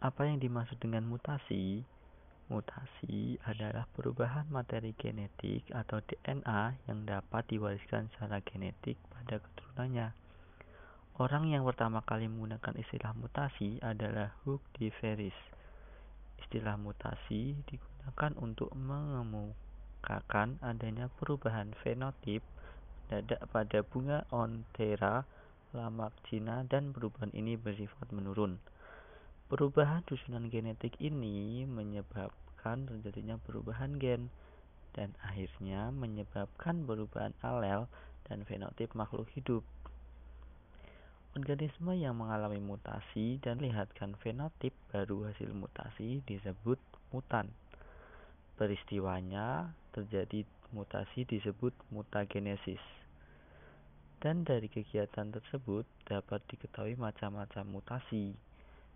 apa yang dimaksud dengan mutasi? Mutasi adalah perubahan materi genetik atau dna yang dapat diwariskan secara genetik pada keturunannya. Orang yang pertama kali menggunakan istilah mutasi adalah hugh de vereis istilah mutasi digunakan untuk mengemukakan adanya perubahan fenotip mendadak pada bunga onthera lamarckxina dan perubahan ini bersifat menurun perubahan susunan genetik ini menyebabkan terjadinya perubahan gen dan akhirnya menyebabkan perubahan alel dan fenotip makhluk hidup. Organisme yang mengalami mutasi dan memperlihatkan fenotip baru hasil mutasi disebut mutan. Peristiwanya terjadi mutasi disebut mutagenesis. Dan dari kegiatan tersebut dapat diketahui macam-macam mutasi